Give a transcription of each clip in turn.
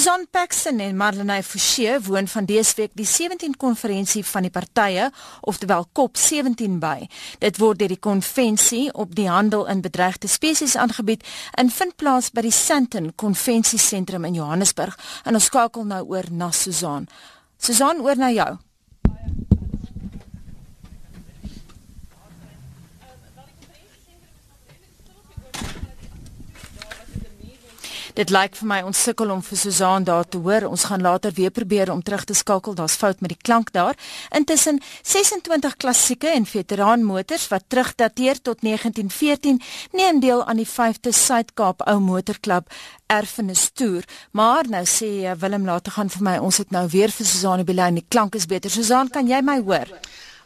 Susan Paxton en Marlenae Forsie woon van dese week die 17 konferensie van die partye, oftewel COP17 by. Dit word deur die konvensie op die handel in bedreigde spesies aangebied en vind plaas by die Sandton Konvensiesentrum in Johannesburg. En ons skakel nou oor na Susan. Susan, oor na jou. Dit lyk vir my ons sukkel om vir Susan daar te hoor. Ons gaan later weer probeer om terug te skakel. Daar's fout met die klank daar. Intussen 26 klassieke en veteraan motors wat terugdateer tot 1914 neem deel aan die 5de Suid-Kaap Ou Motorklub erfenis toer. Maar nou sê Willem later gaan vir my ons het nou weer vir Susan op die lyn. Die klank is beter. Susan, kan jy my hoor?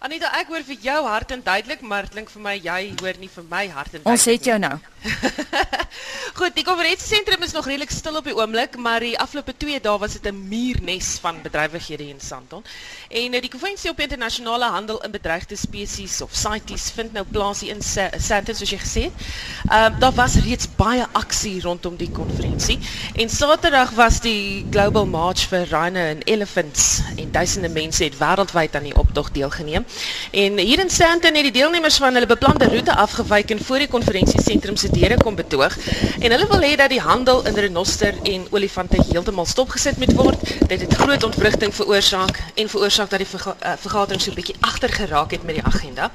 Anita, ek hoor vir jou hart en duidelik, maar dit klink vir my jy hoor nie vir my hart en duidelik. Ons het jou nou. Goed, die konferensiesentrum is nog redelik stil op die oomblik, maar die afgelope 2 dae was dit 'n muurnes van bedrywighede in Sandton. En uh, die konferensie op internasionale handel in bedreigde spesies of CITES vind nou plaas hier in Sandton soos jy gesê het. Ehm uh, daar was reeds baie aksie rondom die konferensie en Saterdag was die Global March for Rhino and Elephants en duisende mense het wêreldwyd aan die optog deelgeneem. En hier in Sandton het die deelnemers van hulle beplande roete afgewyk en voor die konferensiesentrum se deure kom betoog. En hulle wil hê dat die handel in renoster en olifante heeltemal stopgesit moet word. Dit het groot ontwrigting veroorsaak en veroorsaak dat die verga uh, vergadering so 'n bietjie agter geraak het met die agenda.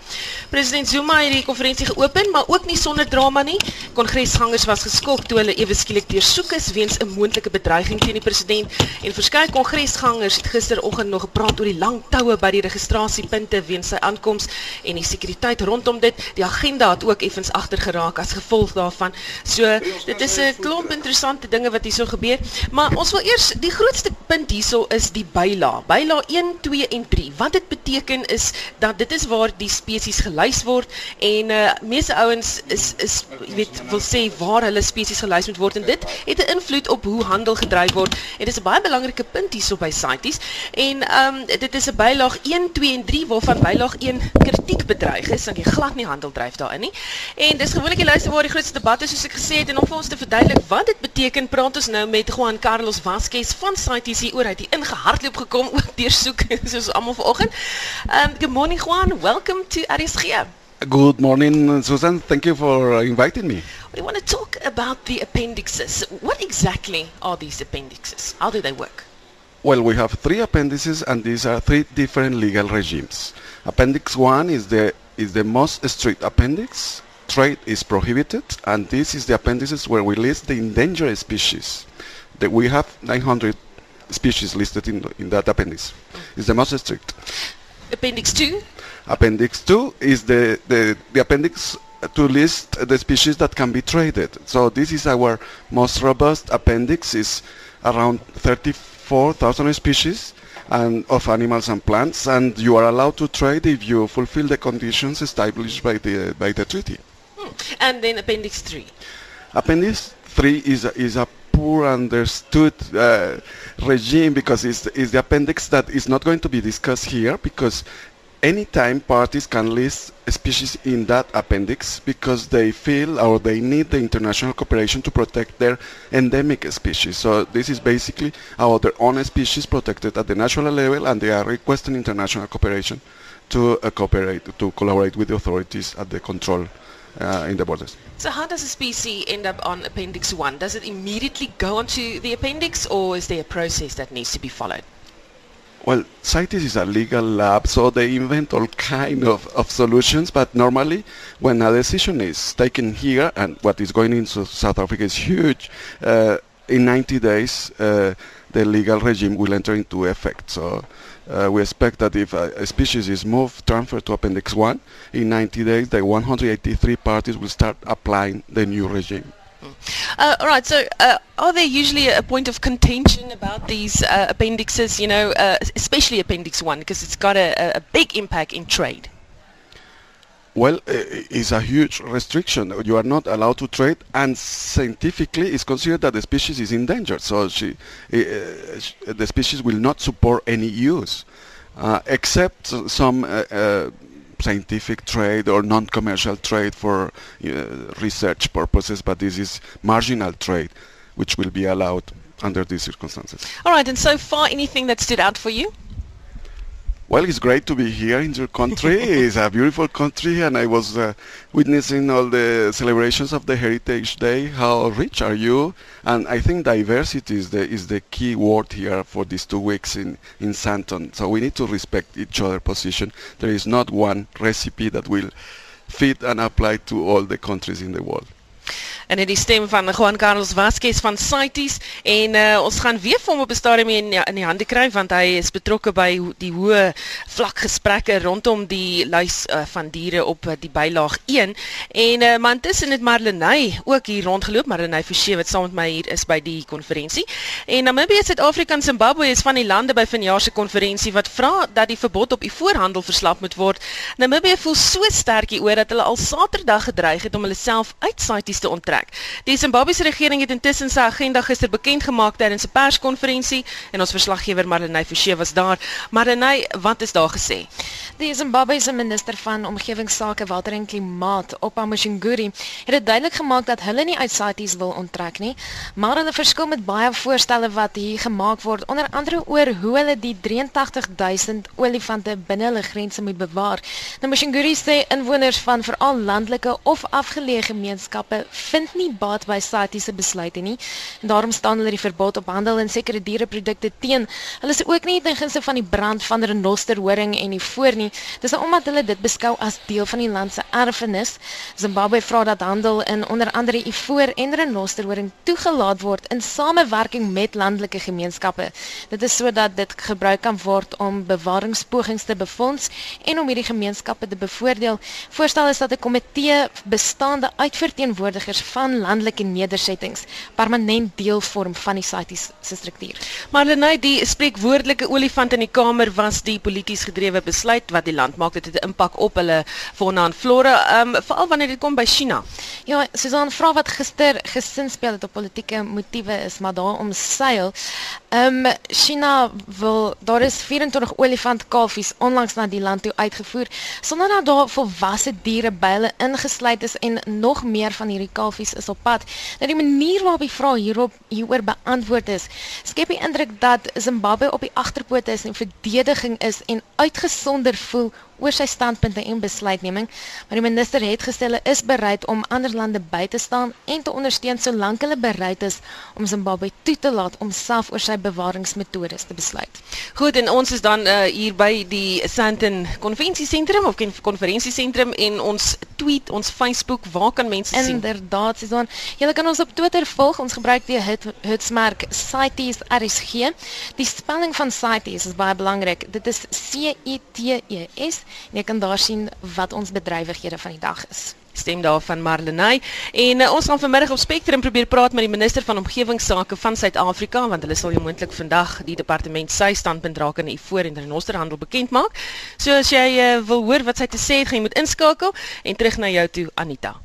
President Zuma het die konferensie geopen, maar ook nie sonder drama nie. Kongresgangers was geskok toe hulle ewe skielik deursoek is weens 'n moontlike bedreiging teen die president en verskeie kongresgangers het gisteroggend nog gepraat oor die lang toue by die registrasiepunte weens sy aankoms en die sekuriteit rondom dit. Die agenda het ook effens agter geraak as gevolg daarvan. So dit is 'n klomp interessante dinge wat hierso gebeur, maar ons wil eers die grootste punt hierso is die byla. Byla 1, 2 en 3. Wat dit beteken is dat dit is waar die spesies gelys word en uh meeste ouens is is jy weet wil sê waar hulle spesies gelys moet word en dit het 'n invloed op hoe handel gedryf word. En dit is 'n baie belangrike punt hierso by CITES. En um dit is 'n bylaag 1, 2 en 3 waarvan bylaag 1 kritiek bedreig is, want jy glad nie handel dryf daarin nie. En dis gewoonlik die lyste waar die grootste debat is soos ek gesê het en om vir ons te verduidelik wat dit beteken, praat ons nou met Juan Carlos Vasquez van CITC oor hy het ingehardloop gekom ook deursoek soos almal vanoggend. Um good morning Juan, welcome to RSG. Good morning Susan, thank you for inviting me. We want to talk about the appendixes. What exactly are these appendixes? How do they work? Well, we have three appendices and these are three different legal regimes. Appendix 1 is the is the most strict appendix trade is prohibited, and this is the appendices where we list the endangered species. That we have 900 species listed in, in that appendix. It's the most strict. Appendix 2? Appendix 2 is the, the, the appendix to list the species that can be traded. So this is our most robust appendix, is around 34,000 species and of animals and plants, and you are allowed to trade if you fulfill the conditions established by the, by the treaty. And then Appendix 3. Appendix 3 is a, is a poor understood uh, regime because it's, it's the appendix that is not going to be discussed here because anytime parties can list species in that appendix because they feel or they need the international cooperation to protect their endemic species. So this is basically our their own species protected at the national level and they are requesting international cooperation to uh, cooperate, to collaborate with the authorities at the control uh, in the borders. So how does a species end up on Appendix 1? Does it immediately go onto the appendix or is there a process that needs to be followed? Well, CITES is a legal lab, so they invent all kind of, of solutions, but normally when a decision is taken here, and what is going into South Africa is huge, uh, in 90 days uh, the legal regime will enter into effect. So uh, we expect that if a, a, species is moved, transferred to Appendix 1, in 90 days the 183 parties will start applying the new regime. Uh, all right. So, uh, are there usually a point of contention about these uh, appendixes? You know, uh, especially Appendix One, because it's got a, a, big impact in trade. Well, it's a huge restriction. You are not allowed to trade, and scientifically, it's considered that the species is endangered. So, she, uh, the species will not support any use, uh, except some scientific trade or non-commercial trade for uh, research purposes, but this is marginal trade, which will be allowed under these circumstances. All right, and so far anything that stood out for you? Well, it's great to be here in your country. it's a beautiful country, and I was uh, witnessing all the celebrations of the Heritage Day. How rich are you? And I think diversity is the is the key word here for these two weeks in in Santon. So we need to respect each other's position. There is not one recipe that will fit and apply to all the countries in the world. En dit die stem van Juan Carlos Vasquez van CITES en uh, ons gaan weer vir hom op 'n stadium in in die hande kry want hy is betrokke by die hoë vlak gesprekke rondom die lys uh, van diere op uh, die bylaag 1 en uh, man tussen dit Marlenae ook hier rondgeloop. Marlenae Forsie wat saam met my hier is by die konferensie en Namibië Suid-Afrika en Zimbabwe is van die lande by vanjaar se konferensie wat vra dat die verbod op die voorhandel verslap moet word. Namibië voel so sterk hieroor dat hulle al Saterdag gedreig het om hulle self uit CITES te onttrek plek. Die Zimbabwese regering het intussen sy agenda gister bekend gemaak tydens 'n perskonferensie en ons verslaggewer Marlenae Forsie was daar. Marlenae, wat is daar gesê? Die Zimbabwese minister van omgewingsake, water en klimaat, Opa Mshinguri, het dit duidelik gemaak dat hulle nie uit CITES wil onttrek nie, maar hulle verskil met baie voorstelle wat hier gemaak word, onder andere oor hoe hulle die 83000 olifante binne hulle grense moet bewaar. Nou Mshinguri sê inwoners van veral landelike of afgeleë gemeenskappe vind vind nie baat by CITES se besluite nie. En daarom staan hulle die verbod op handel in sekere diereprodukte teen. Hulle is ook nie ten gunste van die brand van renosterhoring en die voor nie. Dis omdat hulle dit beskou as deel van die land se erfenis. Zimbabwe vra dat handel in onder andere ivoor en renosterhoring toegelaat word in samewerking met landelike gemeenskappe. Dit is sodat dit gebruik kan word om bewaringspogings te befonds en om hierdie gemeenskappe te bevoordeel. Voorstel is dat 'n komitee bestaande uit verteenwoordigers van landelike nedersettings permanent deel vorm van die CITES se struktuur. Maar Lenay, die spreekwoordelike olifant in die kamer was die polities gedrewe besluit wat die land maak dit het 'n impak op hulle fauna en flora, um, veral wanneer dit kom by China. Ja, Susan vra wat gister gesin speel het op politieke motiewe is, maar daar omseil. Ehm um, China wil daar is 24 olifant kalfies onlangs na die land toe uitgevoer sonder dat daar volwasse diere by hulle ingesluit is en nog meer van hierdie kalfies is op pad. Nou die manier waarop die vraag hierop hieroor beantwoord is, skep die indruk dat Zimbabwe op die agterpote is en verdediging is en uitgesonder voel oor sy standpunte en besluitneming, maar die minister het gestel hy is bereid om ander lande by te staan en te ondersteun solank hulle bereid is om Zimbabwe toe te laat om self oor sy bewaringsmetodes te besluit. Goed, en ons is dan uh, hier by die Sandton Konvensiesentrum of konferensiesentrum en ons tweet, ons Facebook, waar kan mense sien? Inderdaad, Susan. Julle kan ons op Twitter volg. Ons gebruik die hitsmerk CITES RSG. Die spelling van CITES is baie belangrik. Dit is C I T E S en jy kan daar sien wat ons bedrywighede van die dag is stem daar van Marlenae en uh, ons gaan vanmiddag op Spectrum probeer praat met die minister van omgewingsake van Suid-Afrika want hulle sal moontlik vandag die departement sy standpunt raak in die voor en renosterhandel bekend maak. So as jy uh, wil hoor wat sy te sê het, gaan jy moet inskakel en terug na jou toe Anita.